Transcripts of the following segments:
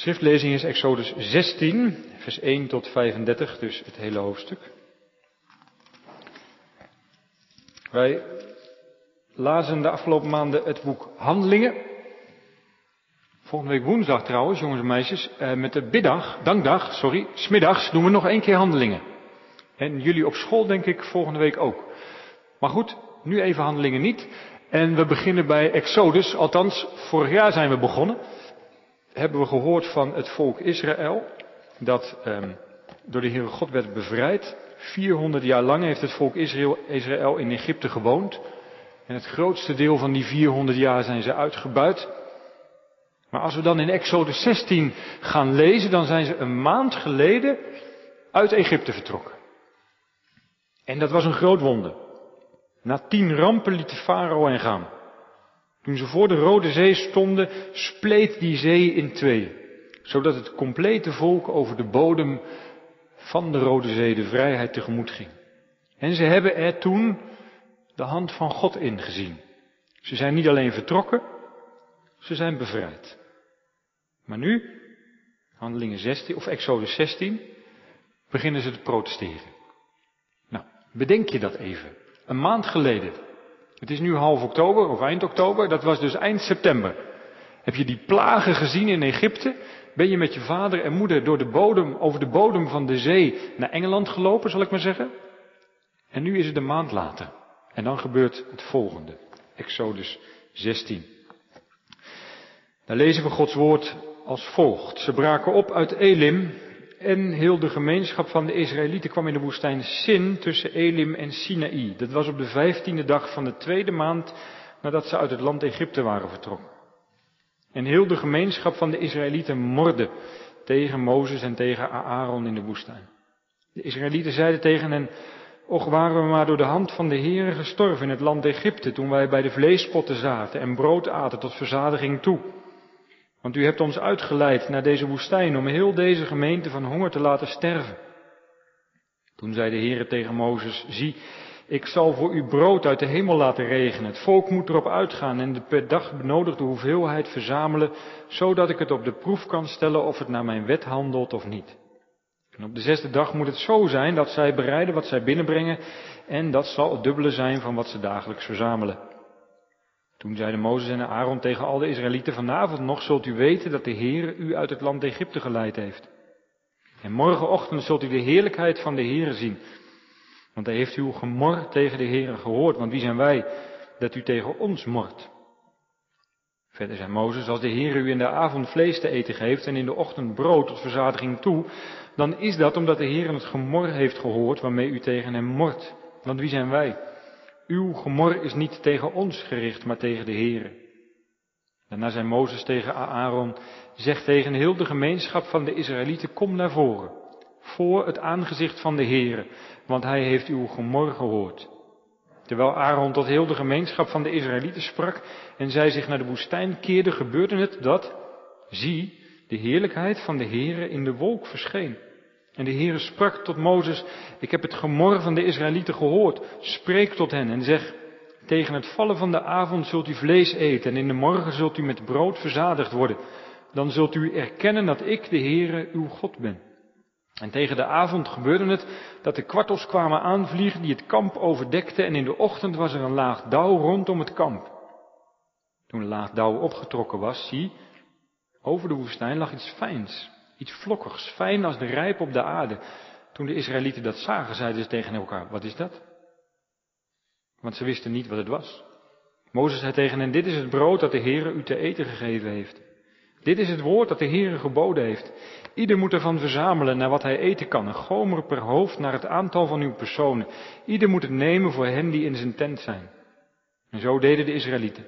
schriftlezing is Exodus 16, vers 1 tot 35, dus het hele hoofdstuk. Wij lazen de afgelopen maanden het boek Handelingen. Volgende week woensdag trouwens, jongens en meisjes, eh, met de biddag, dankdag, sorry, smiddags doen we nog één keer Handelingen. En jullie op school denk ik volgende week ook. Maar goed, nu even Handelingen niet. En we beginnen bij Exodus, althans vorig jaar zijn we begonnen hebben we gehoord van het volk Israël, dat um, door de Heere God werd bevrijd. 400 jaar lang heeft het volk Israël, in Egypte gewoond. En het grootste deel van die 400 jaar zijn ze uitgebuit. Maar als we dan in Exodus 16 gaan lezen, dan zijn ze een maand geleden uit Egypte vertrokken. En dat was een groot wonder. Na tien rampen liet de farao hen gaan. Toen ze voor de Rode Zee stonden, spleet die zee in twee, zodat het complete volk over de bodem van de Rode Zee de vrijheid tegemoet ging. En ze hebben er toen de hand van God ingezien. Ze zijn niet alleen vertrokken, ze zijn bevrijd. Maar nu, handelingen 16 of Exodus 16, beginnen ze te protesteren. Nou, bedenk je dat even. Een maand geleden het is nu half oktober of eind oktober, dat was dus eind september. Heb je die plagen gezien in Egypte? Ben je met je vader en moeder door de bodem, over de bodem van de zee naar Engeland gelopen, zal ik maar zeggen? En nu is het een maand later. En dan gebeurt het volgende. Exodus 16. Daar lezen we Gods woord als volgt. Ze braken op uit Elim en heel de gemeenschap van de Israëlieten kwam in de woestijn Sin tussen Elim en Sinaï. Dat was op de vijftiende dag van de tweede maand nadat ze uit het land Egypte waren vertrokken. En heel de gemeenschap van de Israëlieten morde tegen Mozes en tegen Aaron in de woestijn. De Israëlieten zeiden tegen hen, Och waren we maar door de hand van de Heere gestorven in het land Egypte toen wij bij de vleespotten zaten en brood aten tot verzadiging toe. Want u hebt ons uitgeleid naar deze woestijn om heel deze gemeente van honger te laten sterven. Toen zei de Heere tegen Mozes, zie, ik zal voor u brood uit de hemel laten regenen. Het volk moet erop uitgaan en de per dag benodigde hoeveelheid verzamelen, zodat ik het op de proef kan stellen of het naar mijn wet handelt of niet. En op de zesde dag moet het zo zijn dat zij bereiden wat zij binnenbrengen en dat zal het dubbele zijn van wat ze dagelijks verzamelen. Toen zeiden Mozes en Aaron tegen al de Israëlieten, vanavond nog zult u weten dat de Heere u uit het land Egypte geleid heeft. En morgenochtend zult u de heerlijkheid van de Heere zien. Want hij heeft uw gemor tegen de Heere gehoord, want wie zijn wij dat u tegen ons mort? Verder zei Mozes, als de Heer u in de avond vlees te eten geeft en in de ochtend brood tot verzadiging toe, dan is dat omdat de Heer het gemor heeft gehoord waarmee u tegen hem mort. Want wie zijn wij? Uw gemor is niet tegen ons gericht, maar tegen de Heere. Daarna zei Mozes tegen Aaron, zeg tegen heel de gemeenschap van de Israëlieten, kom naar voren, voor het aangezicht van de Heere, want hij heeft uw gemor gehoord. Terwijl Aaron tot heel de gemeenschap van de Israëlieten sprak en zij zich naar de woestijn keerde, gebeurde het dat, zie, de heerlijkheid van de Heere in de wolk verscheen. En de Heere sprak tot Mozes, ik heb het gemor van de Israëlieten gehoord, spreek tot hen en zeg, tegen het vallen van de avond zult u vlees eten en in de morgen zult u met brood verzadigd worden. Dan zult u erkennen dat ik de Heere uw God ben. En tegen de avond gebeurde het dat de kwartels kwamen aanvliegen die het kamp overdekten en in de ochtend was er een laag dauw rondom het kamp. Toen de laag dauw opgetrokken was, zie, over de woestijn lag iets fijns, Iets vlokkigs, fijn als de rijp op de aarde. Toen de Israëlieten dat zagen, zeiden ze tegen elkaar, wat is dat? Want ze wisten niet wat het was. Mozes zei tegen hen, dit is het brood dat de Heere u te eten gegeven heeft. Dit is het woord dat de Heere geboden heeft. Ieder moet ervan verzamelen naar wat hij eten kan, een gomer per hoofd naar het aantal van uw personen. Ieder moet het nemen voor hen die in zijn tent zijn. En zo deden de Israëlieten.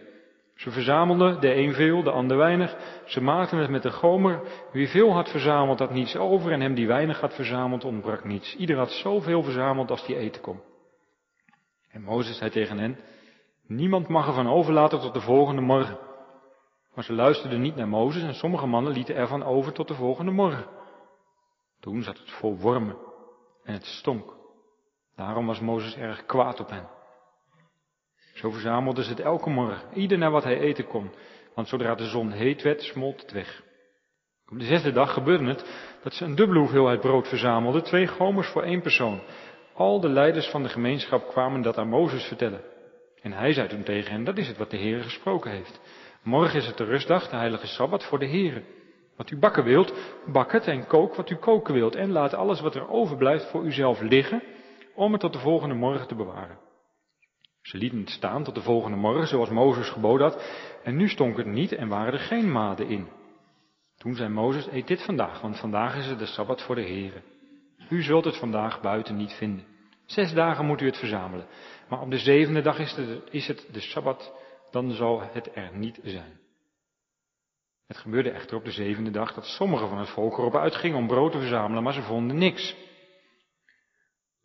Ze verzamelden, de een veel, de ander weinig. Ze maakten het met de gomer. Wie veel had verzameld, had niets over. En hem die weinig had verzameld, ontbrak niets. Ieder had zoveel verzameld als die eten kon. En Mozes zei tegen hen, niemand mag ervan overlaten tot de volgende morgen. Maar ze luisterden niet naar Mozes en sommige mannen lieten ervan over tot de volgende morgen. Toen zat het vol wormen en het stonk. Daarom was Mozes erg kwaad op hen. Zo verzamelden ze het elke morgen, ieder naar wat hij eten kon, want zodra de zon heet werd, smolt het weg. Op de zesde dag gebeurde het dat ze een dubbele hoeveelheid brood verzamelden, twee gomers voor één persoon. Al de leiders van de gemeenschap kwamen dat aan Mozes vertellen. En hij zei toen tegen hen, dat is het wat de Heer gesproken heeft. Morgen is het de rustdag, de heilige Sabbat voor de Heer. Wat u bakken wilt, bak het en kook wat u koken wilt. En laat alles wat er overblijft voor uzelf liggen, om het tot de volgende morgen te bewaren. Ze lieten het staan tot de volgende morgen, zoals Mozes geboden had, en nu stonk het niet en waren er geen maden in. Toen zei Mozes, eet dit vandaag, want vandaag is het de Sabbat voor de Heer. U zult het vandaag buiten niet vinden. Zes dagen moet u het verzamelen. Maar op de zevende dag is het, is het de Sabbat, dan zal het er niet zijn. Het gebeurde echter op de zevende dag dat sommigen van het volk erop uitgingen om brood te verzamelen, maar ze vonden niks.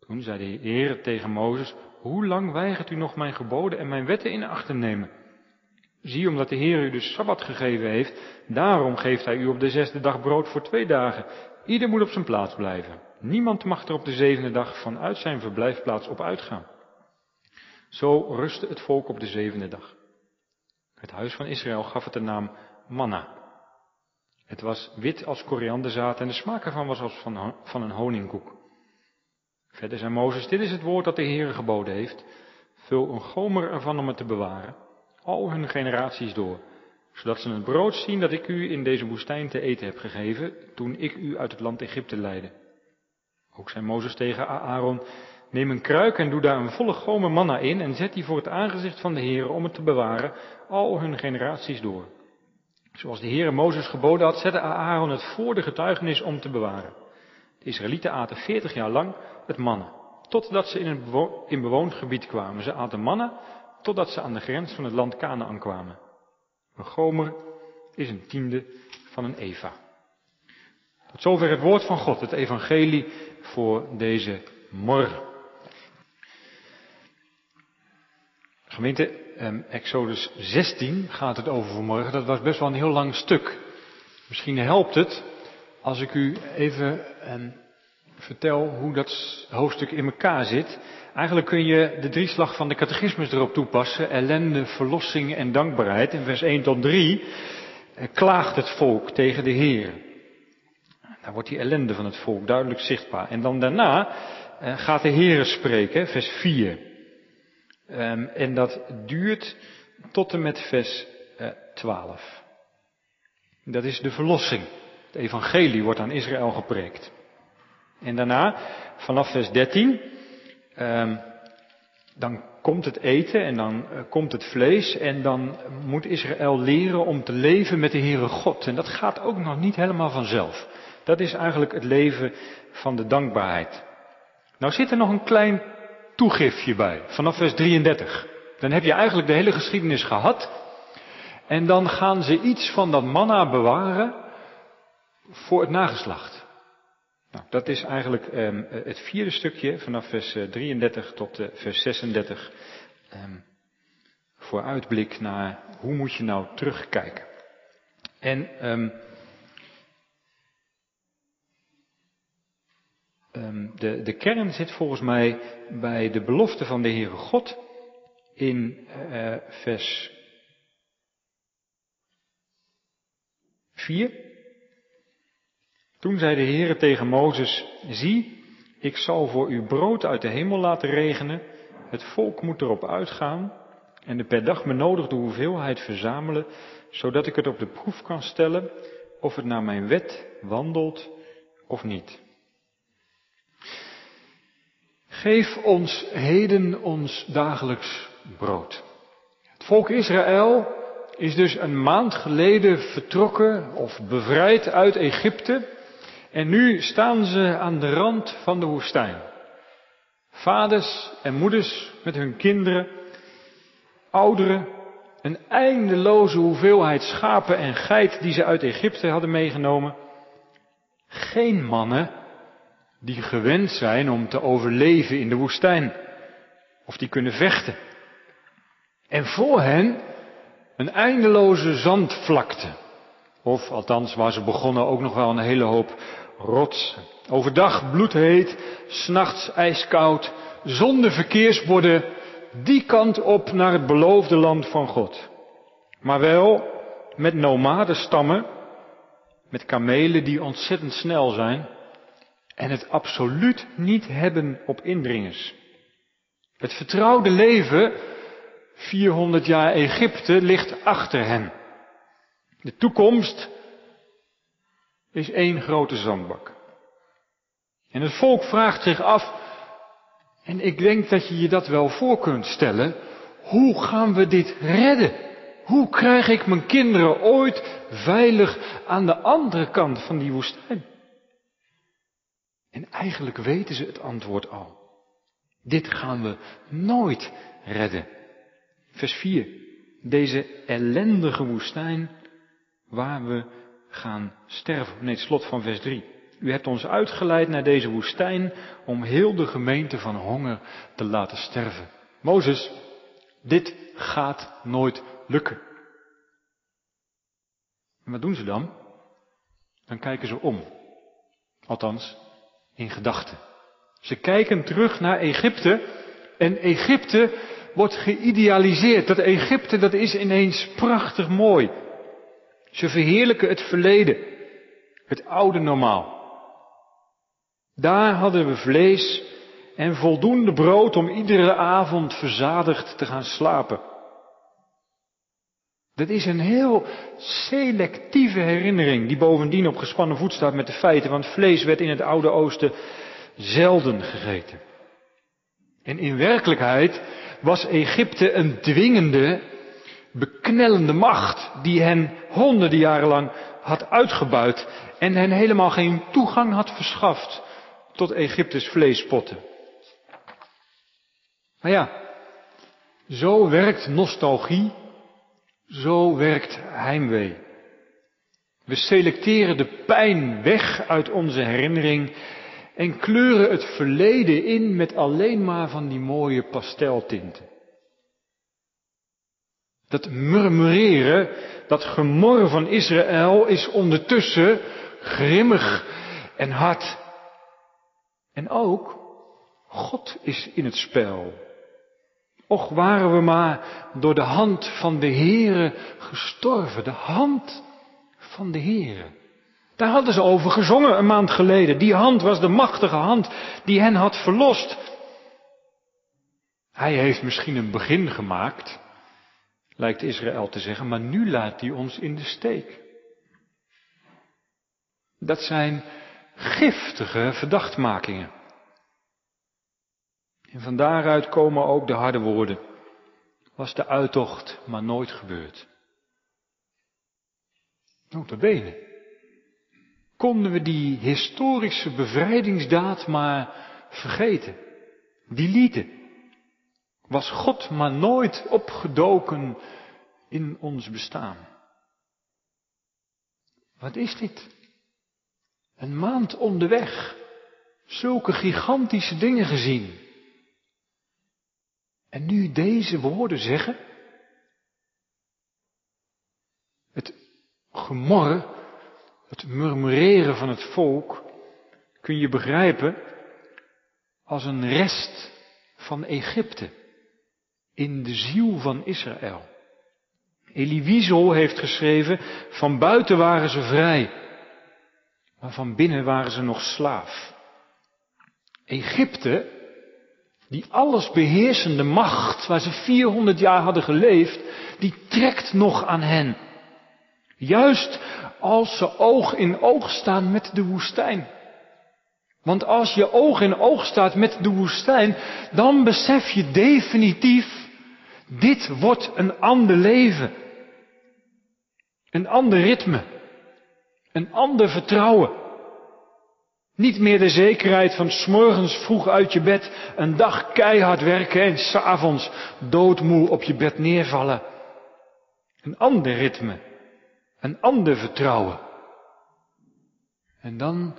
Toen zei de Heer tegen Mozes, hoe lang weigert u nog mijn geboden en mijn wetten in acht te nemen? Zie, omdat de Heer u de Sabbat gegeven heeft, daarom geeft hij u op de zesde dag brood voor twee dagen. Ieder moet op zijn plaats blijven. Niemand mag er op de zevende dag vanuit zijn verblijfplaats op uitgaan. Zo rustte het volk op de zevende dag. Het huis van Israël gaf het de naam manna. Het was wit als korianderzaad en de smaak ervan was als van, van een honingkoek. Verder zei Mozes, dit is het woord dat de Heer geboden heeft. Vul een gomer ervan om het te bewaren, al hun generaties door, zodat ze het brood zien dat ik u in deze woestijn te eten heb gegeven, toen ik u uit het land Egypte leidde. Ook zei Mozes tegen Aaron, neem een kruik en doe daar een volle gomer manna in en zet die voor het aangezicht van de Heer om het te bewaren, al hun generaties door. Zoals de Heer Mozes geboden had, zette Aaron het voor de getuigenis om te bewaren. De Israëlieten aten veertig jaar lang het mannen, totdat ze in een in bewoond gebied kwamen. Ze aten mannen totdat ze aan de grens van het land Canaan kwamen. Een gomer is een tiende van een eva. Tot zover het woord van God, het evangelie voor deze morgen. Gemeente, um, Exodus 16 gaat het over vanmorgen. Dat was best wel een heel lang stuk. Misschien helpt het als ik u even um, vertel hoe dat hoofdstuk in elkaar zit. Eigenlijk kun je de drieslag van de catechismus erop toepassen. Ellende, verlossing en dankbaarheid. In vers 1 tot 3 eh, klaagt het volk tegen de Heer. Daar wordt die ellende van het volk duidelijk zichtbaar. En dan daarna eh, gaat de Heer spreken, vers 4. Um, en dat duurt tot en met vers uh, eh, 12. Dat is de verlossing. Het evangelie wordt aan Israël gepreekt. En daarna, vanaf vers 13, um, ehm, dan komt het eten en dan uh, komt het vlees en dan moet Israël leren om te leven met de Heere God. En dat gaat ook nog niet helemaal vanzelf. Dat is eigenlijk het leven van de dankbaarheid. Nou zit er nog een klein toegiftje bij, vanaf vers 33. Dan heb je eigenlijk de hele geschiedenis gehad. En dan gaan ze iets van dat manna bewaren voor het nageslacht. Nou, dat is eigenlijk um, het vierde stukje, vanaf vers 33 tot uh, vers 36. Um, ehm, vooruitblik naar hoe moet je nou terugkijken. En Ehm, de, de kern zit volgens mij bij de belofte van de Heere God in uh, vers 4. Toen zei de Heere tegen Mozes, zie, ik zal voor u brood uit de hemel laten regenen, het volk moet erop uitgaan en de per dag benodigde hoeveelheid verzamelen, zodat ik het op de proef kan stellen of het naar mijn wet wandelt of niet. Geef ons heden ons dagelijks brood. Het volk Israël is dus een maand geleden vertrokken of bevrijd uit Egypte en nu staan ze aan de rand van de woestijn. Vaders en moeders met hun kinderen, ouderen, een eindeloze hoeveelheid schapen en geit die ze uit Egypte hadden meegenomen. Geen mannen die gewend zijn om te overleven in de woestijn. Of die kunnen vechten. En voor hen een eindeloze zandvlakte. Of althans, waar ze begonnen, ook nog wel een hele hoop rotsen. Overdag bloedheet, s'nachts ijskoud, zonder verkeersborden, die kant op naar het beloofde land van God. Maar wel met nomadenstammen Met kamelen die ontzettend snel zijn en het absoluut niet hebben op indringers. Het vertrouwde leven, 400 jaar Egypte, ligt achter hen. De toekomst is één grote zandbak. En het volk vraagt zich af, en ik denk dat je je dat wel voor kunt stellen, hoe gaan we dit redden? Hoe krijg ik mijn kinderen ooit veilig aan de andere kant van die woestijn? En eigenlijk weten ze het antwoord al. Dit gaan we nooit redden. Vers 4. Deze ellendige woestijn waar we gaan sterven. Nee, het slot van vers 3. U hebt ons uitgeleid naar deze woestijn om heel de gemeente van honger te laten sterven. Mozes, dit gaat nooit lukken. En wat doen ze dan? Dan kijken ze om. Althans, in gedachten. Ze kijken terug naar Egypte en Egypte wordt geïdealiseerd. Dat Egypte dat is ineens prachtig mooi. Ze verheerlijken het verleden, het oude normaal. Daar hadden we vlees en voldoende brood om iedere avond verzadigd te gaan slapen. Dat is een heel selectieve herinnering die bovendien op gespannen voet staat met de feiten, want vlees werd in het Oude Oosten zelden gegeten. En in werkelijkheid was Egypte een dwingende, beknellende macht die hen honderden jaren lang had uitgebuit en hen helemaal geen toegang had verschaft tot Egyptes vleespotten. Maar ja, zo werkt nostalgie, zo werkt heimwee. We selecteren de pijn weg uit onze herinnering en kleuren het verleden in met alleen maar van die mooie pasteltinten. Dat murmureren, dat gemor van Israël is ondertussen grimmig en hard. En ook, God is in het spel. Och waren we maar door de hand van de Heere gestorven, de hand van de Heere. Daar hadden ze over gezongen een maand geleden. Die hand was de machtige hand die hen had verlost. Hij heeft misschien een begin gemaakt, lijkt Israël te zeggen, maar nu laat hij ons in de steek. Dat zijn giftige verdachtmakingen. En van daaruit komen ook de harde woorden. Was de uittocht maar nooit gebeurd. Notabene. Konden we die historische bevrijdingsdaad maar vergeten. Die lieten. Was God maar nooit opgedoken in ons bestaan. Wat is dit? Een maand onderweg. Zulke gigantische dingen gezien. En nu deze woorden zeggen. Het gemorren, het murmureren van het volk kun je begrijpen als een rest van Egypte in de ziel van Israël. Elie Wiesel heeft geschreven, van buiten waren ze vrij, maar van binnen waren ze nog slaaf. Egypte, die alles beheersende macht waar ze 400 jaar hadden geleefd, die trekt nog aan hen. Juist als ze oog in oog staan met de woestijn. Want als je oog in oog staat met de woestijn, dan besef je definitief, dit wordt een ander leven. Een ander ritme. Een ander vertrouwen. Niet meer de zekerheid van s'morgens vroeg uit je bed, een dag keihard werken en s'avonds doodmoe op je bed neervallen. Een ander ritme. Een ander vertrouwen. En dan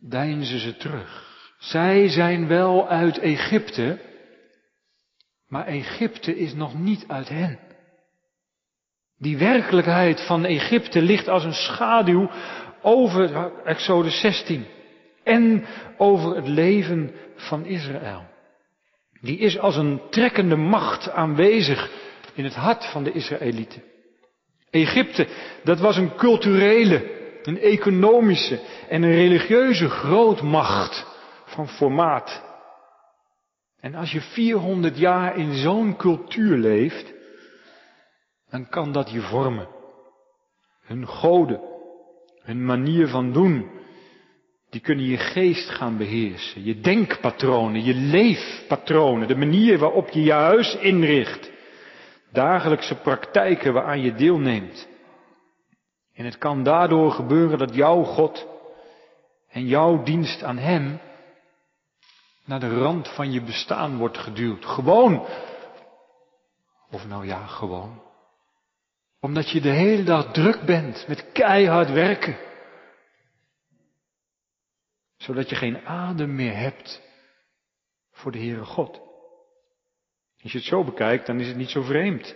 deinzen ze terug. Zij zijn wel uit Egypte, maar Egypte is nog niet uit hen. Die werkelijkheid van Egypte ligt als een schaduw over Exodus 16 en over het leven van Israël. Die is als een trekkende macht aanwezig in het hart van de Israëlieten. Egypte, dat was een culturele, een economische en een religieuze grootmacht van formaat. En als je 400 jaar in zo'n cultuur leeft, dan kan dat je vormen. Hun goden, hun manier van doen, die kunnen je geest gaan beheersen, je denkpatronen, je leefpatronen, de manier waarop je je huis inricht, dagelijkse praktijken waaraan je deelneemt. En het kan daardoor gebeuren dat jouw God en jouw dienst aan Hem naar de rand van je bestaan wordt geduwd. Gewoon. Of nou ja, gewoon. Omdat je de hele dag druk bent met keihard werken. Zodat je geen adem meer hebt voor de Heere God. Als je het zo bekijkt, dan is het niet zo vreemd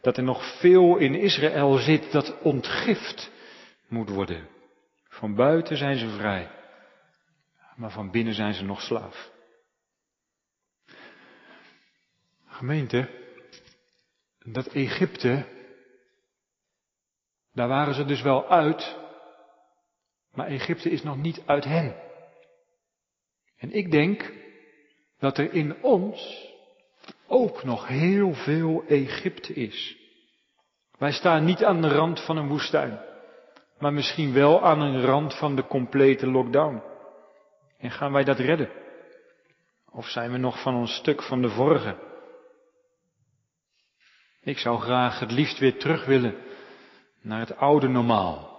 dat er nog veel in Israël zit dat ontgift moet worden. Van buiten zijn ze vrij, maar van binnen zijn ze nog slaaf. Gemeente, dat Egypte, daar waren ze dus wel uit, maar Egypte is nog niet uit hen. En ik denk dat er in ons ook nog heel veel Egypte is. Wij staan niet aan de rand van een woestijn, maar misschien wel aan een rand van de complete lockdown. En gaan wij dat redden? Of zijn we nog van ons stuk van de vorige? Ik zou graag het liefst weer terug willen naar het oude normaal.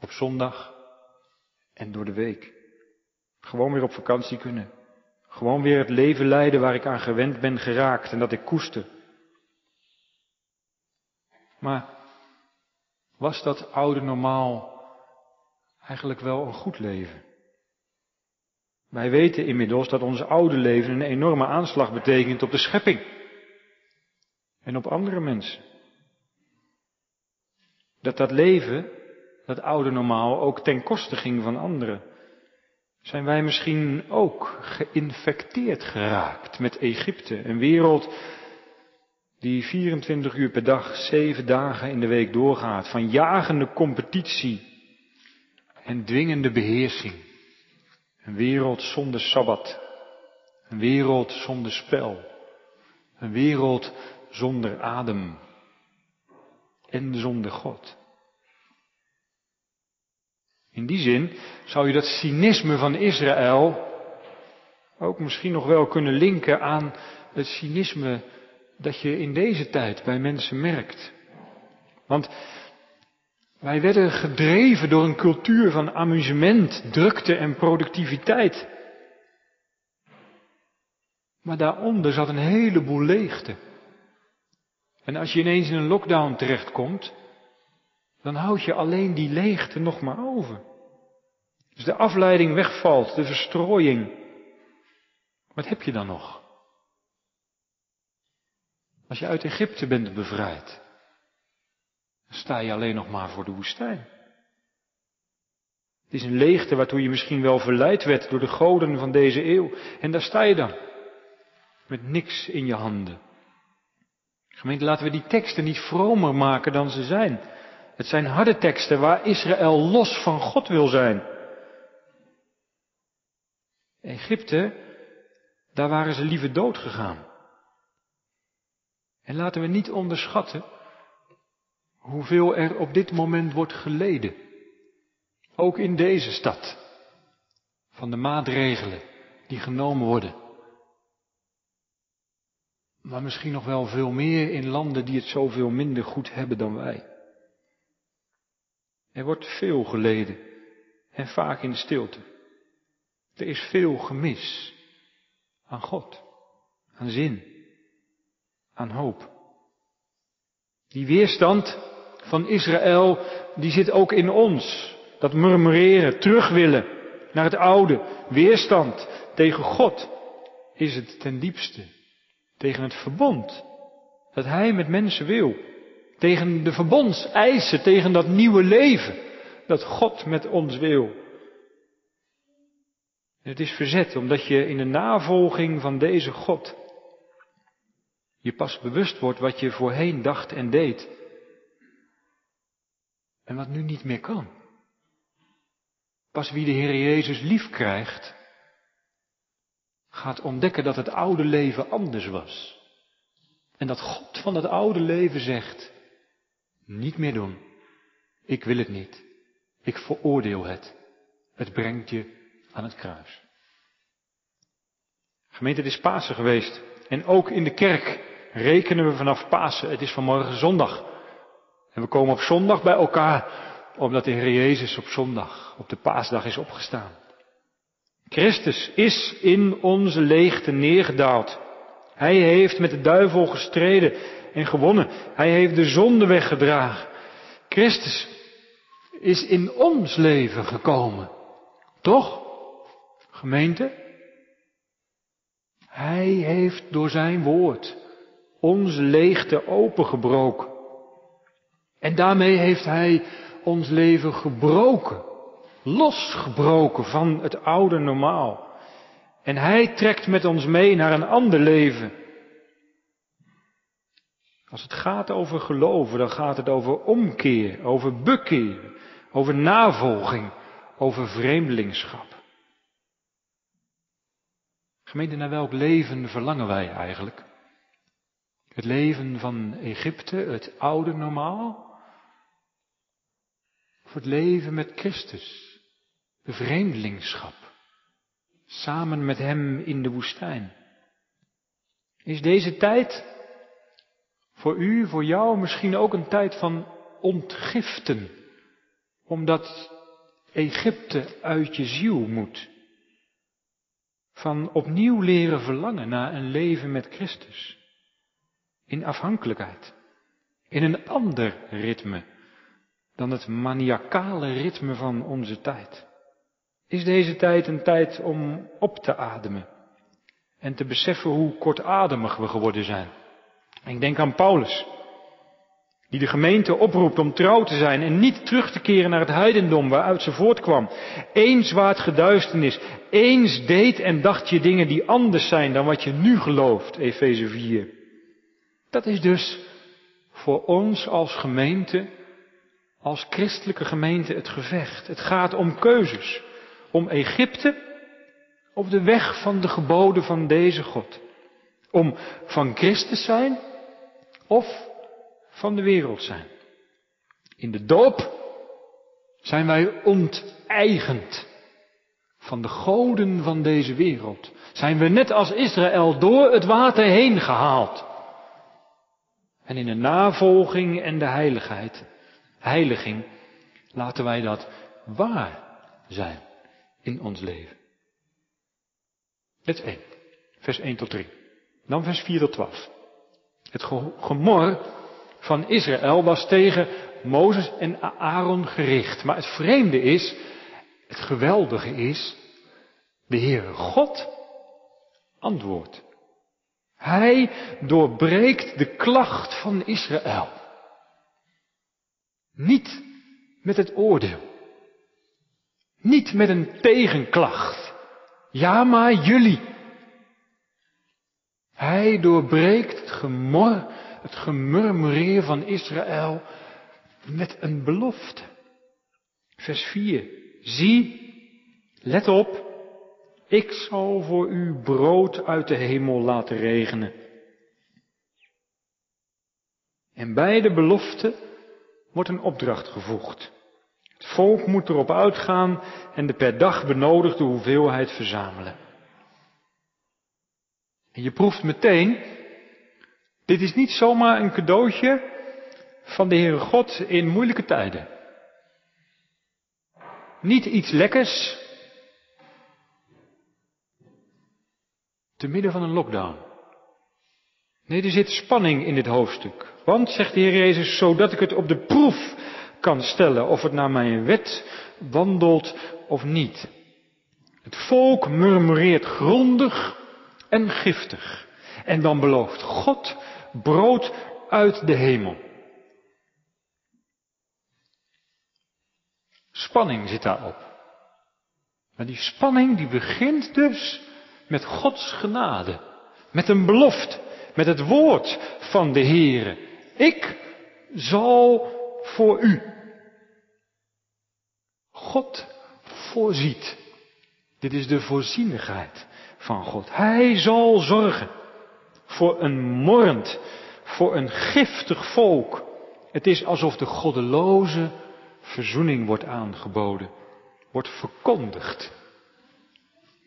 Op zondag en door de week. Gewoon weer op vakantie kunnen. Gewoon weer het leven leiden waar ik aan gewend ben geraakt en dat ik koester. Maar was dat oude normaal eigenlijk wel een goed leven? Wij weten inmiddels dat ons oude leven een enorme aanslag betekent op de schepping en op andere mensen. Dat dat leven, dat oude normaal, ook ten koste ging van anderen. Zijn wij misschien ook geïnfecteerd geraakt met Egypte, een wereld die 24 uur per dag, 7 dagen in de week doorgaat, van jagende competitie en dwingende beheersing. Een wereld zonder sabbat, een wereld zonder spel, een wereld zonder adem en zonder God. In die zin zou je dat cynisme van Israël ook misschien nog wel kunnen linken aan het cynisme dat je in deze tijd bij mensen merkt. Want wij werden gedreven door een cultuur van amusement, drukte en productiviteit. Maar daaronder zat een heleboel leegte. En als je ineens in een lockdown terechtkomt, dan houd je alleen die leegte nog maar over. Dus de afleiding wegvalt, de verstrooiing. Wat heb je dan nog? Als je uit Egypte bent bevrijd, dan sta je alleen nog maar voor de woestijn. Het is een leegte waartoe je misschien wel verleid werd door de goden van deze eeuw. En daar sta je dan, met niks in je handen. Gemeente, laten we die teksten niet vromer maken dan ze zijn. Het zijn harde teksten waar Israël los van God wil zijn. Egypte, daar waren ze liever dood gegaan. En laten we niet onderschatten hoeveel er op dit moment wordt geleden. Ook in deze stad. Van de maatregelen die genomen worden. Maar misschien nog wel veel meer in landen die het zoveel minder goed hebben dan wij. Er wordt veel geleden en vaak in stilte. Er is veel gemis aan God, aan zin, aan hoop. Die weerstand van Israël, die zit ook in ons. Dat murmureren, terug willen naar het oude, weerstand tegen God is het ten diepste. Tegen het verbond dat Hij met mensen wil. Tegen de verbondseisen, tegen dat nieuwe leven dat God met ons wil. het is verzet omdat je in de navolging van deze God je pas bewust wordt wat je voorheen dacht en deed. En wat nu niet meer kan. Pas wie de Heer Jezus lief krijgt, gaat ontdekken dat het oude leven anders was. En dat God van dat oude leven zegt, niet meer doen. Ik wil het niet. Ik veroordeel het. Het brengt je aan het kruis. Gemeente, het is Pasen geweest. En ook in de kerk rekenen we vanaf Pasen. Het is vanmorgen zondag. En we komen op zondag bij elkaar, omdat de Heer Jezus op zondag, op de paasdag is opgestaan. Christus is in onze leegte neergedaald. Hij heeft met de duivel gestreden en gewonnen. Hij heeft de zonde weggedragen. Christus is in ons leven gekomen. Toch? Gemeente? Hij heeft door zijn woord onze leegte opengebroken. En daarmee heeft hij ons leven gebroken, losgebroken van het oude normaal. En hij trekt met ons mee naar een ander leven. Als het gaat over geloven, dan gaat het over omkeer, over bekeer, over navolging, over vreemdelingschap. Gemeente, naar welk leven verlangen wij eigenlijk? Het leven van Egypte, het oude normaal? Of het leven met Christus, vreemdelingschap, samen met Hem in de woestijn? Is deze tijd voor u, voor jou misschien ook een tijd van ontgiften, omdat Egypte uit je ziel moet? Van opnieuw leren verlangen naar een leven met Christus in afhankelijkheid, in een ander ritme dan het maniacale ritme van onze tijd. Is deze tijd een tijd om op te ademen en te beseffen hoe kortademig we geworden zijn? Ik denk aan Paulus, die de gemeente oproept om trouw te zijn en niet terug te keren naar het heidendom waaruit ze voortkwam. Eens waard geduisternis, eens deed en dacht je dingen die anders zijn dan wat je nu gelooft, Efeze 4. Dat is dus voor ons als gemeente, als christelijke gemeente het gevecht. Het gaat om keuzes. Om Egypte op de weg van de geboden van deze God. Om van Christus zijn of van de wereld zijn. In de doop zijn wij onteigend van de goden van deze wereld. Zijn we net als Israël door het water heen gehaald. En in de navolging en de heiligheid, heiliging, laten wij dat waar zijn in ons leven. Dit is 1, vers 1 tot 3. Dan vers 4 tot 12. Het gemor van Israël was tegen Mozes en Aaron gericht. Maar het vreemde is, het geweldige is, de Heere God antwoordt. Hij doorbreekt de klacht van Israël. Niet met het oordeel. Niet met een tegenklacht. Ja, maar jullie. Hij doorbreekt het gemor, het gemurmureer van Israël met een belofte. Vers 4. Zie, let op, ik zal voor u brood uit de hemel laten regenen. En bij de belofte wordt een opdracht gevoegd. Het volk moet erop uitgaan en de per dag benodigde hoeveelheid verzamelen. En je proeft meteen, dit is niet zomaar een cadeautje van de Heere God in moeilijke tijden. Niet iets lekkers, te midden van een lockdown. Nee, er zit spanning in dit hoofdstuk. Want, zegt de Heer Jezus, zodat ik het op de proef kan stellen of het naar mijn wet wandelt of niet. Het volk murmureert grondig en giftig. En dan belooft God brood uit de hemel. Spanning zit daarop. Maar die spanning die begint dus met Gods genade. Met een belofte. Met het woord van de Heere. Ik zal voor u. God voorziet. Dit is de voorzienigheid van God. Hij zal zorgen voor een morrend, voor een giftig volk. Het is alsof de goddeloze verzoening wordt aangeboden, wordt verkondigd.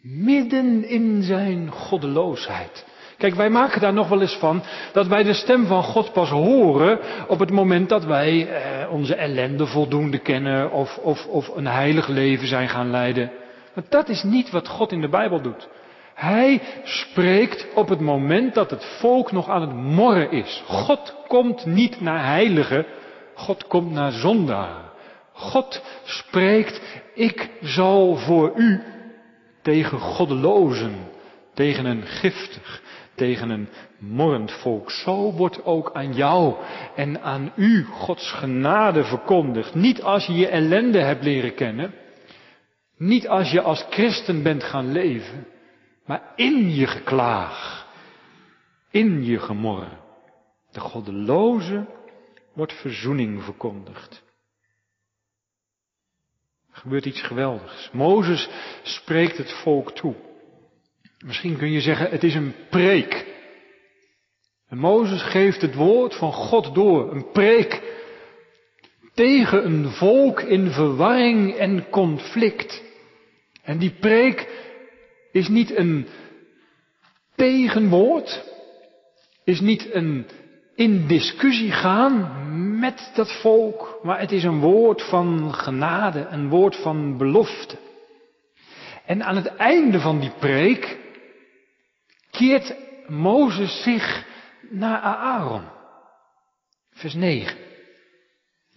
Midden in zijn goddeloosheid. Kijk, wij maken daar nog wel eens van dat wij de stem van God pas horen op het moment dat wij eh, onze ellende voldoende kennen of, of, of een heilig leven zijn gaan leiden. Maar dat is niet wat God in de Bijbel doet. Hij spreekt op het moment dat het volk nog aan het morren is. God komt niet naar heiligen, God komt naar zondaren. God spreekt, ik zal voor u tegen goddelozen, tegen een giftig, tegen een morrend volk. Zo wordt ook aan jou en aan u Gods genade verkondigd. Niet als je je ellende hebt leren kennen, niet als je als christen bent gaan leven, maar in je geklaag, in je gemor. De goddeloze wordt verzoening verkondigd. Er gebeurt iets geweldigs. Mozes spreekt het volk toe. Misschien kun je zeggen, het is een preek. En Mozes geeft het woord van God door, een preek tegen een volk in verwarring en conflict. En die preek is niet een tegenwoord, is niet een in discussie gaan met dat volk, maar het is een woord van genade, een woord van belofte. En aan het einde van die preek keert Mozes zich naar Aaron. Vers 9.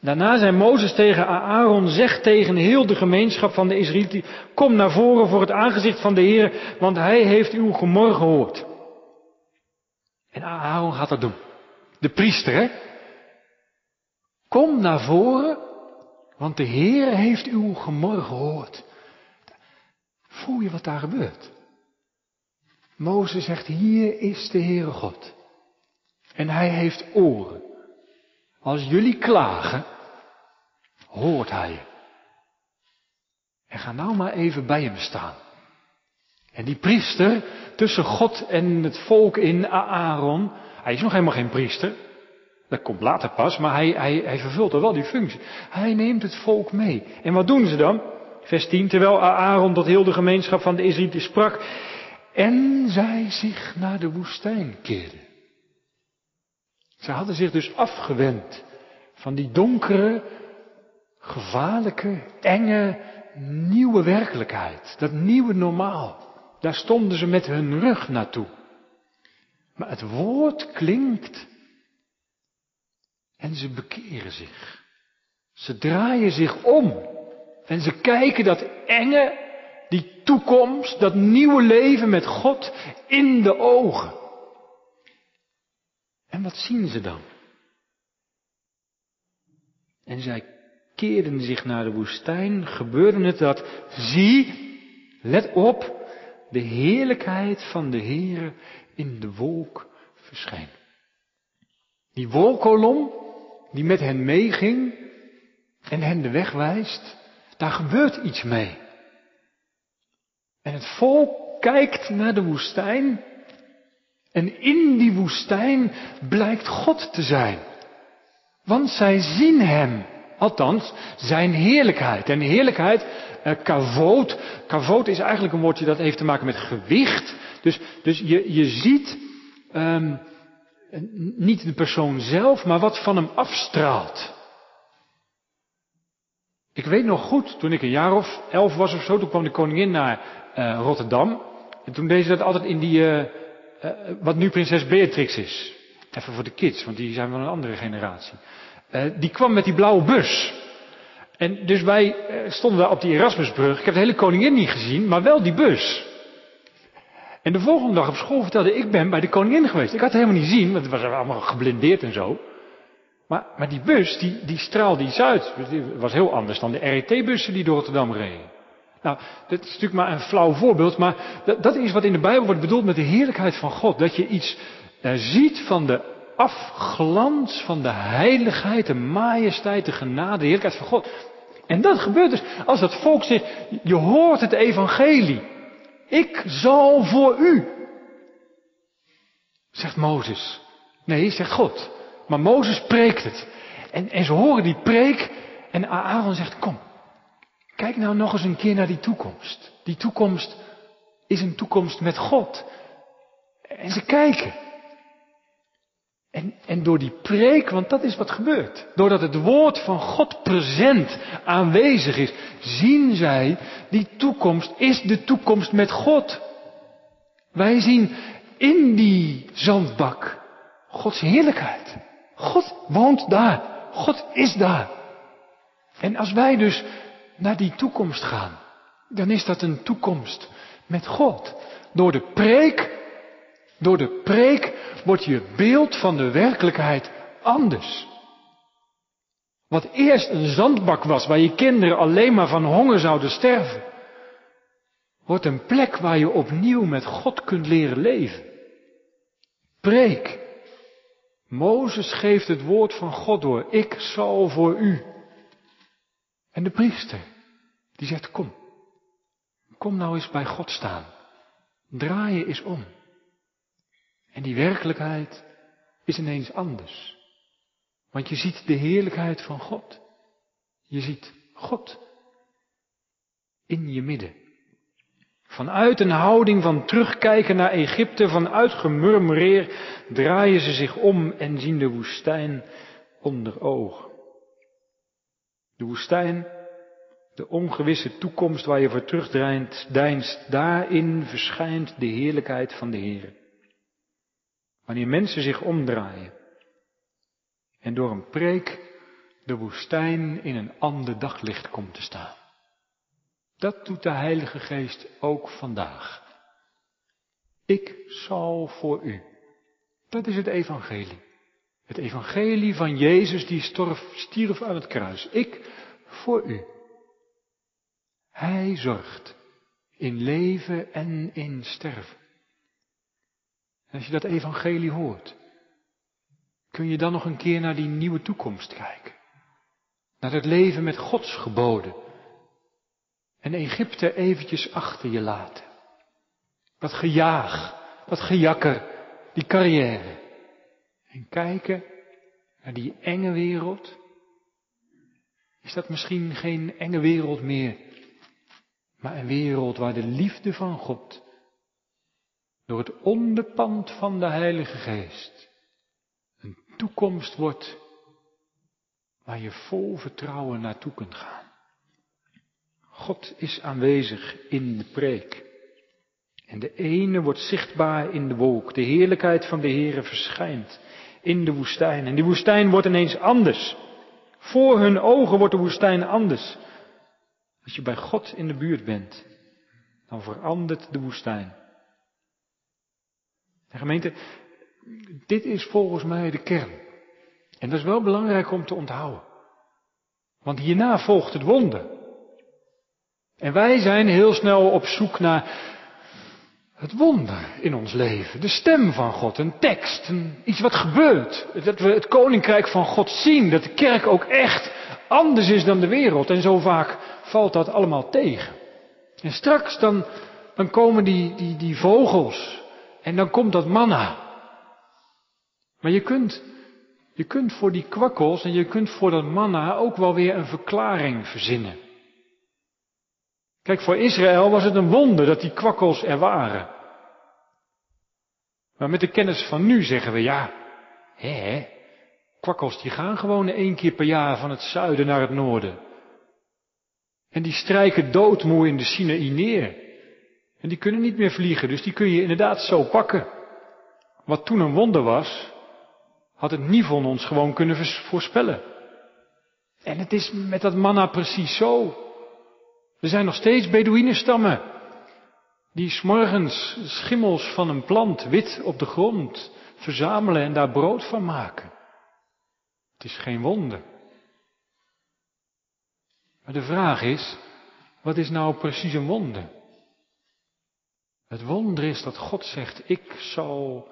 Daarna zei Mozes tegen Aaron, zeg tegen heel de gemeenschap van de Israëlieten, kom naar voren voor het aangezicht van de Heer, want hij heeft uw gemor gehoord. En Aaron gaat dat doen. De priester, hè? Kom naar voren, want de Heer heeft uw gemor gehoord. Voel je wat daar gebeurt? Mozes zegt, hier is de Heere God. En hij heeft oren. Als jullie klagen, hoort hij. En ga nou maar even bij hem staan. En die priester tussen God en het volk in Aaron, hij is nog helemaal geen priester. Dat komt later pas, maar hij, hij, hij vervult er wel die functie. Hij neemt het volk mee. En wat doen ze dan? Vers 10, terwijl Aaron tot heel de gemeenschap van de Israëlieten sprak en zij zich naar de woestijn keerden. Ze hadden zich dus afgewend van die donkere, gevaarlijke, enge, nieuwe werkelijkheid. Dat nieuwe normaal. Daar stonden ze met hun rug naartoe. Maar het woord klinkt en ze bekeren zich. Ze draaien zich om en ze kijken dat enge, die toekomst, dat nieuwe leven met God in de ogen. En wat zien ze dan? En zij keerden zich naar de woestijn, gebeurde het dat, zie, let op, de heerlijkheid van de Heere in de wolk verscheen. Die wolkolom, die met hen meeging en hen de weg wijst, daar gebeurt iets mee. En het volk kijkt naar de woestijn en in die woestijn blijkt God te zijn. Want zij zien hem, althans zijn heerlijkheid. En heerlijkheid, eh, kavoot, kavoot is eigenlijk een woordje dat heeft te maken met gewicht. Dus, dus je, je ziet um, niet de persoon zelf, maar wat van hem afstraalt. Ik weet nog goed, toen ik een jaar of elf was of zo, toen kwam de koningin naar uh, Rotterdam. En toen deed ze dat altijd in die, uh, wat nu prinses Beatrix is. Even voor de kids, want die zijn van een andere generatie. die kwam met die blauwe bus. En dus wij stonden daar op die Erasmusbrug. Ik heb de hele koningin niet gezien, maar wel die bus. En de volgende dag op school vertelde ik ben bij de koningin geweest. Ik had het helemaal niet zien, want het was allemaal geblindeerd en zo. Maar, maar die bus, die, die straalde iets uit. Het was heel anders dan de RET-bussen die door Rotterdam reden. Nou, dat is natuurlijk maar een flauw voorbeeld, maar dat, dat, is wat in de Bijbel wordt bedoeld met de heerlijkheid van God. Dat je iets uh, ziet van de afglans van de heiligheid, de majesteit, de genade, de heerlijkheid van God. En dat gebeurt dus als dat volk zegt, je hoort het evangelie. Ik zal voor u. Zegt Mozes. Nee, zegt God. Maar Mozes preekt het. En, en ze horen die preek en Aaron zegt, kom, kijk nou nog eens een keer naar die toekomst. Die toekomst is een toekomst met God. En ze kijken. En, en door die preek, want dat is wat gebeurt. Doordat het woord van God present aanwezig is, zien zij, die toekomst is de toekomst met God. Wij zien in die zandbak Gods heerlijkheid. God woont daar. God is daar. En als wij dus naar die toekomst gaan, dan is dat een toekomst met God. Door de preek, door de preek wordt je beeld van de werkelijkheid anders. Wat eerst een zandbak was waar je kinderen alleen maar van honger zouden sterven, wordt een plek waar je opnieuw met God kunt leren leven. Preek. Mozes geeft het woord van God door. Ik zal voor u. En de priester, die zegt, kom. Kom nou eens bij God staan. Draai je eens om. En die werkelijkheid is ineens anders. Want je ziet de heerlijkheid van God. Je ziet God in je midden. Vanuit een houding van terugkijken naar Egypte, vanuit gemurmureer, draaien ze zich om en zien de woestijn onder ogen. De woestijn, de ongewisse toekomst waar je voor terugdeinst, daarin verschijnt de heerlijkheid van de Heer. Wanneer mensen zich omdraaien en door een preek de woestijn in een ander daglicht komt te staan. Dat doet de Heilige Geest ook vandaag. Ik zal voor u. Dat is het evangelie. Het evangelie van Jezus die storf, stierf aan het kruis. Ik voor u. Hij zorgt in leven en in sterven. En als je dat evangelie hoort, kun je dan nog een keer naar die nieuwe toekomst kijken. Naar het leven met Gods geboden. En Egypte eventjes achter je laten. Dat gejaag, dat gejakker, die carrière. En kijken naar die enge wereld. Is dat misschien geen enge wereld meer, maar een wereld waar de liefde van God door het onderpand van de Heilige Geest een toekomst wordt waar je vol vertrouwen naartoe kunt gaan. God is aanwezig in de preek. En de ene wordt zichtbaar in de wolk. De heerlijkheid van de Heere verschijnt in de woestijn. En die woestijn wordt ineens anders. Voor hun ogen wordt de woestijn anders. Als je bij God in de buurt bent, dan verandert de woestijn. De gemeente, dit is volgens mij de kern. En dat is wel belangrijk om te onthouden. Want hierna volgt het wonder. En wij zijn heel snel op zoek naar het wonder in ons leven. De stem van God, een tekst, iets wat gebeurt. Dat we het koninkrijk van God zien, dat de kerk ook echt anders is dan de wereld. En zo vaak valt dat allemaal tegen. En straks dan, dan komen die, die, die vogels en dan komt dat manna. Maar je kunt, je kunt voor die kwakkels en je kunt voor dat manna ook wel weer een verklaring verzinnen. Kijk, voor Israël was het een wonder dat die kwakkels er waren. Maar met de kennis van nu zeggen we ja, hè, kwakkels die gaan gewoon één keer per jaar van het zuiden naar het noorden. En die strijken doodmoe in de Sinaï neer. En die kunnen niet meer vliegen, dus die kun je inderdaad zo pakken. Wat toen een wonder was, had het Nivon ons gewoon kunnen voorspellen. En het is met dat manna precies zo. Er zijn nog steeds Bedouinenstammen die s'morgens schimmels van een plant wit op de grond verzamelen en daar brood van maken. Het is geen wonder. Maar de vraag is, wat is nou precies een wonder? Het wonder is dat God zegt, ik zal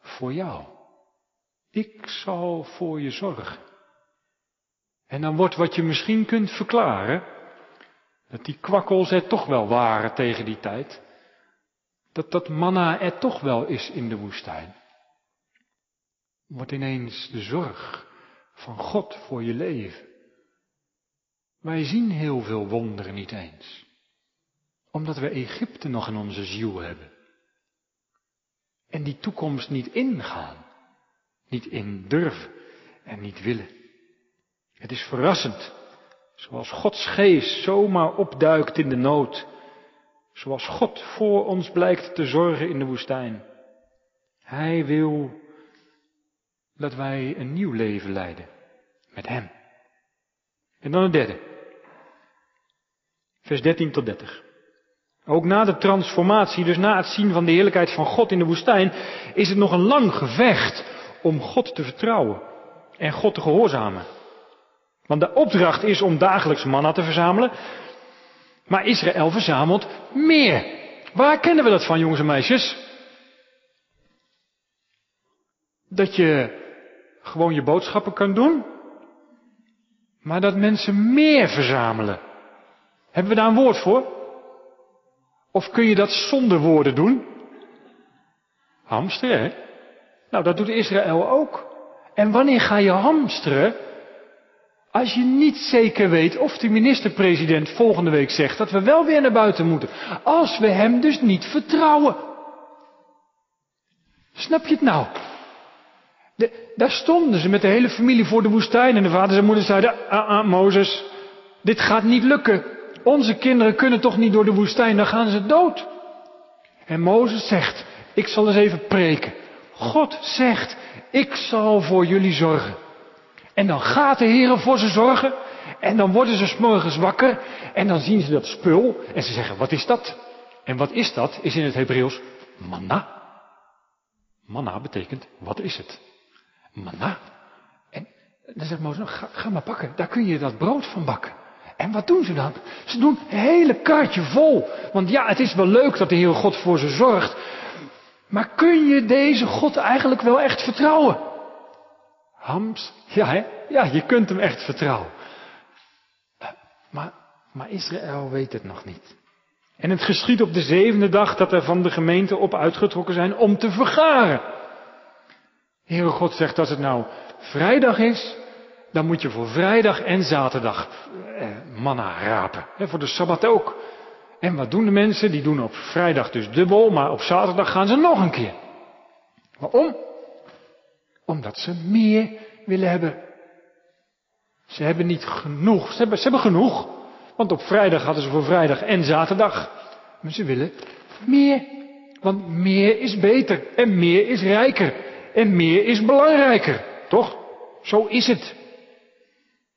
voor jou. Ik zal voor je zorgen. En dan wordt wat je misschien kunt verklaren, dat die kwakkels er toch wel waren tegen die tijd, dat dat manna er toch wel is in de woestijn. Wordt ineens de zorg van God voor je leven. Wij zien heel veel wonderen niet eens, omdat we Egypte nog in onze ziel hebben. En die toekomst niet ingaan, niet in durven en niet willen. Het is verrassend, zoals Gods geest zomaar opduikt in de nood, zoals God voor ons blijkt te zorgen in de woestijn. Hij wil dat wij een nieuw leven leiden met Hem. En dan het derde. Vers 13 tot 30. Ook na de transformatie, dus na het zien van de heerlijkheid van God in de woestijn, is het nog een lang gevecht om God te vertrouwen en God te gehoorzamen. Want de opdracht is om dagelijks manna te verzamelen, maar Israël verzamelt meer. Waar kennen we dat van, jongens en meisjes? Dat je gewoon je boodschappen kan doen, maar dat mensen meer verzamelen. Hebben we daar een woord voor? Of kun je dat zonder woorden doen? Hamsteren, hè? Nou, dat doet Israël ook. En wanneer ga je hamsteren? Als je niet zeker weet of de minister-president volgende week zegt dat we wel weer naar buiten moeten. Als we hem dus niet vertrouwen. Snap je het nou? De, daar stonden ze met de hele familie voor de woestijn en de vaders en moeders zeiden, ah, ah, Mozes, dit gaat niet lukken. Onze kinderen kunnen toch niet door de woestijn, dan gaan ze dood. En Mozes zegt, ik zal eens even preken. God zegt, ik zal voor jullie zorgen. En dan gaat de Heer voor ze zorgen. En dan worden ze s'morgens wakker. En dan zien ze dat spul. En ze zeggen, wat is dat? En wat is dat? Is in het Hebreeuws manna. Manna betekent, wat is het? Manna. En dan zegt Mozes, ga, ga maar pakken. Daar kun je dat brood van bakken. En wat doen ze dan? Ze doen een hele kaartje vol. Want ja, het is wel leuk dat de Heer God voor ze zorgt. Maar kun je deze God eigenlijk wel echt vertrouwen? Hams, ja hè? Ja, je kunt hem echt vertrouwen. Maar, maar Israël weet het nog niet. En het geschiet op de zevende dag dat er van de gemeente op uitgetrokken zijn om te vergaren. Heere God zegt als het nou vrijdag is, dan moet je voor vrijdag en zaterdag eh, manna rapen. Voor de Sabbat ook. En wat doen de mensen? Die doen op vrijdag dus dubbel, maar op zaterdag gaan ze nog een keer. Waarom? Omdat ze meer willen hebben. Ze hebben niet genoeg. Ze hebben, ze hebben genoeg. Want op vrijdag hadden ze voor vrijdag en zaterdag. Maar ze willen meer. Want meer is beter. En meer is rijker. En meer is belangrijker. Toch? Zo is het.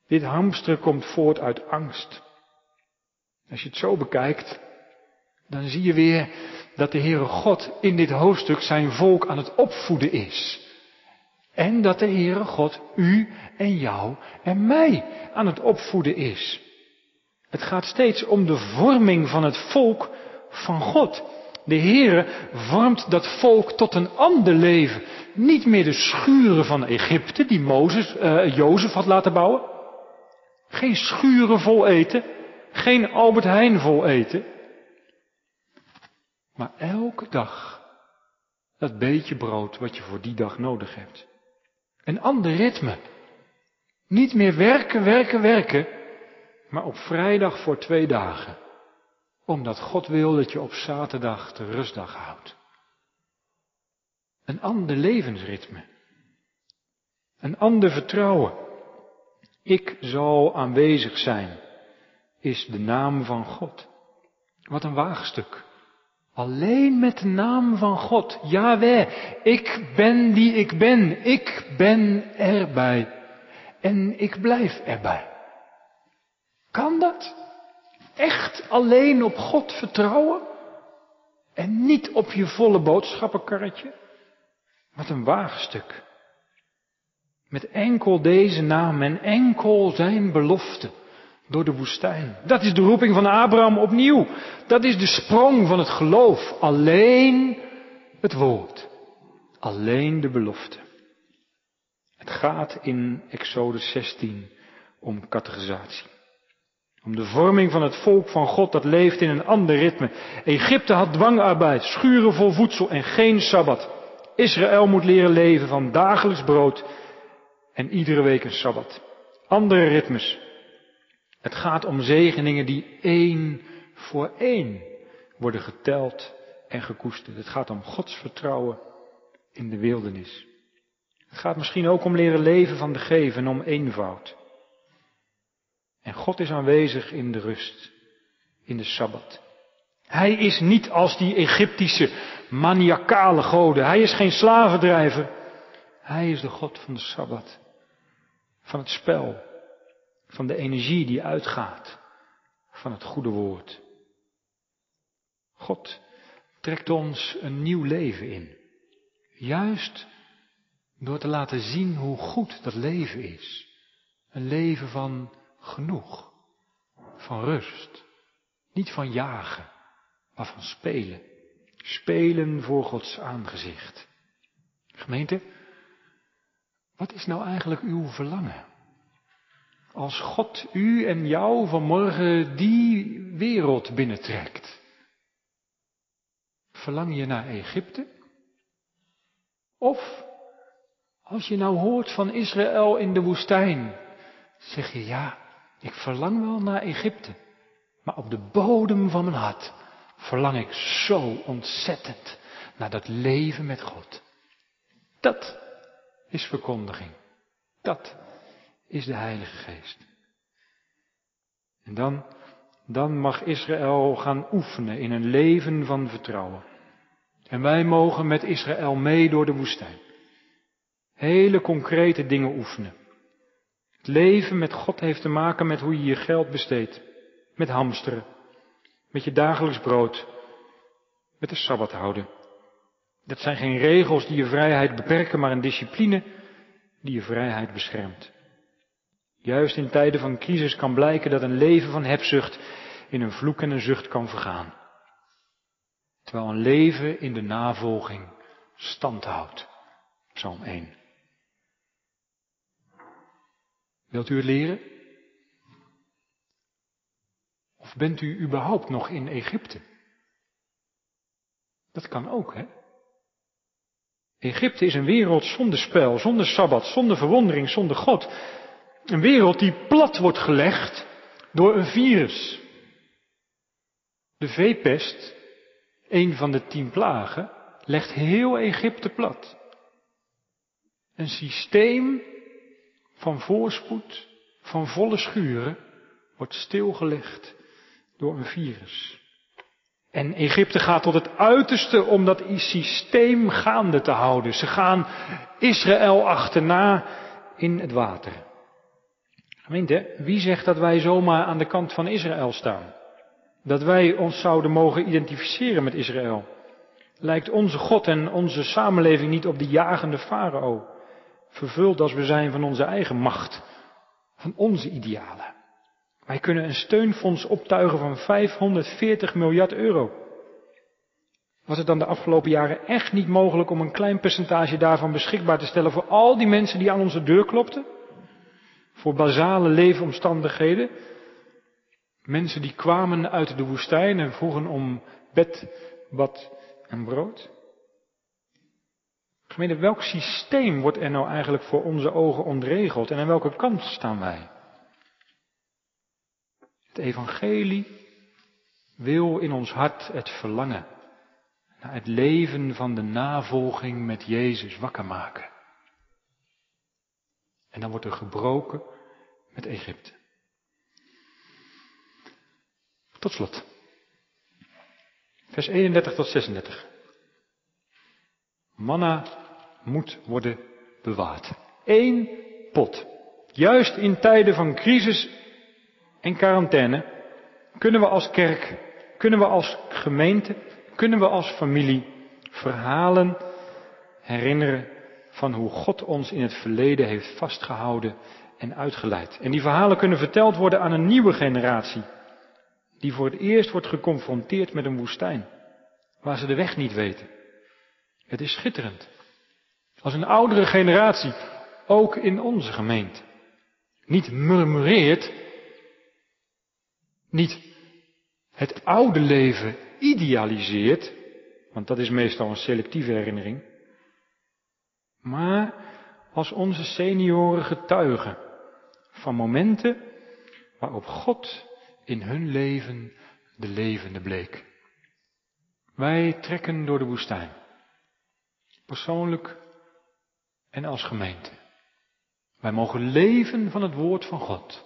Dit hamster komt voort uit angst. Als je het zo bekijkt, dan zie je weer dat de Heere God in dit hoofdstuk zijn volk aan het opvoeden is. En dat de Heere God u en jou en mij aan het opvoeden is. Het gaat steeds om de vorming van het volk van God. De Heere vormt dat volk tot een ander leven. Niet meer de schuren van Egypte die Mozes, uh, Jozef had laten bouwen. Geen schuren vol eten. Geen Albert Heijn vol eten. Maar elke dag dat beetje brood wat je voor die dag nodig hebt. Een ander ritme. Niet meer werken, werken, werken, maar op vrijdag voor twee dagen. Omdat God wil dat je op zaterdag de rustdag houdt. Een ander levensritme. Een ander vertrouwen. Ik zal aanwezig zijn, is de naam van God. Wat een waagstuk. Alleen met de naam van God, Yahweh, ik ben die ik ben, ik ben erbij en ik blijf erbij. Kan dat? Echt alleen op God vertrouwen en niet op je volle boodschappenkarretje? Wat een waagstuk. Met enkel deze naam en enkel zijn belofte door de woestijn. Dat is de roeping van Abraham opnieuw. Dat is de sprong van het geloof. Alleen het woord. Alleen de belofte. Het gaat in Exodus 16 om categorisatie. Om de vorming van het volk van God dat leeft in een ander ritme. Egypte had dwangarbeid, schuren vol voedsel en geen sabbat. Israël moet leren leven van dagelijks brood en iedere week een sabbat. Andere ritmes. Het gaat om zegeningen die één voor één worden geteld en gekoesterd. Het gaat om Gods vertrouwen in de wildernis. Het gaat misschien ook om leren leven van de geven, om eenvoud. En God is aanwezig in de rust, in de Sabbat. Hij is niet als die Egyptische maniacale goden. Hij is geen slavendrijver. Hij is de God van de Sabbat. Van het spel. Van de energie die uitgaat. Van het goede woord. God trekt ons een nieuw leven in. Juist door te laten zien hoe goed dat leven is. Een leven van genoeg. Van rust. Niet van jagen, maar van spelen. Spelen voor Gods aangezicht. Gemeente, wat is nou eigenlijk uw verlangen? Als God u en jou vanmorgen die wereld binnentrekt. Verlang je naar Egypte? Of als je nou hoort van Israël in de woestijn, zeg je ja, ik verlang wel naar Egypte. Maar op de bodem van mijn hart verlang ik zo ontzettend naar dat leven met God. Dat is verkondiging. Dat is de Heilige Geest. En dan, dan mag Israël gaan oefenen in een leven van vertrouwen. En wij mogen met Israël mee door de woestijn. Hele concrete dingen oefenen. Het leven met God heeft te maken met hoe je je geld besteedt. Met hamsteren. Met je dagelijks brood. Met de Sabbat houden. Dat zijn geen regels die je vrijheid beperken, maar een discipline die je vrijheid beschermt. Juist in tijden van crisis kan blijken dat een leven van hebzucht in een vloek en een zucht kan vergaan. Terwijl een leven in de navolging stand houdt. Psalm 1. Wilt u het leren? Of bent u überhaupt nog in Egypte? Dat kan ook, hè? Egypte is een wereld zonder spel, zonder sabbat, zonder verwondering, zonder God. Een wereld die plat wordt gelegd door een virus. De veepest, een van de tien plagen, legt heel Egypte plat. Een systeem van voorspoed, van volle schuren, wordt stilgelegd door een virus. En Egypte gaat tot het uiterste om dat systeem gaande te houden. Ze gaan Israël achterna in het water. Gemeente, wie zegt dat wij zomaar aan de kant van Israël staan? Dat wij ons zouden mogen identificeren met Israël? Lijkt onze God en onze samenleving niet op de jagende farao? Vervuld als we zijn van onze eigen macht, van onze idealen. Wij kunnen een steunfonds optuigen van 540 miljard euro. Was het dan de afgelopen jaren echt niet mogelijk om een klein percentage daarvan beschikbaar te stellen voor al die mensen die aan onze deur klopten? Voor basale leefomstandigheden? Mensen die kwamen uit de woestijn en vroegen om bed, bad en brood? Gemeente, welk systeem wordt er nou eigenlijk voor onze ogen ontregeld en aan welke kant staan wij? Het evangelie wil in ons hart het verlangen naar het leven van de navolging met Jezus wakker maken. En dan wordt er gebroken met Egypte. Tot slot. Vers 31 tot 36. Manna moet worden bewaard. Eén pot. Juist in tijden van crisis en quarantaine kunnen we als kerk, kunnen we als gemeente, kunnen we als familie verhalen herinneren van hoe God ons in het verleden heeft vastgehouden en uitgeleid. En die verhalen kunnen verteld worden aan een nieuwe generatie, die voor het eerst wordt geconfronteerd met een woestijn, waar ze de weg niet weten. Het is schitterend. Als een oudere generatie, ook in onze gemeente. niet murmureert, niet het oude leven idealiseert, want dat is meestal een selectieve herinnering, maar als onze senioren getuigen van momenten waarop God in hun leven de levende bleek. Wij trekken door de woestijn, persoonlijk en als gemeente. Wij mogen leven van het woord van God,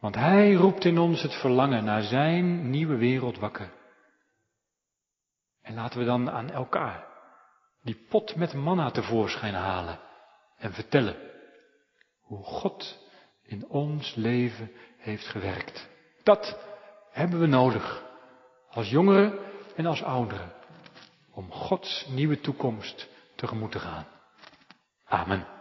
want Hij roept in ons het verlangen naar Zijn nieuwe wereld wakker. En laten we dan aan elkaar die pot met manna tevoorschijn halen en vertellen hoe God in ons leven heeft gewerkt. Dat hebben we nodig, als jongeren en als ouderen, om Gods nieuwe toekomst tegemoet te gaan. Amen.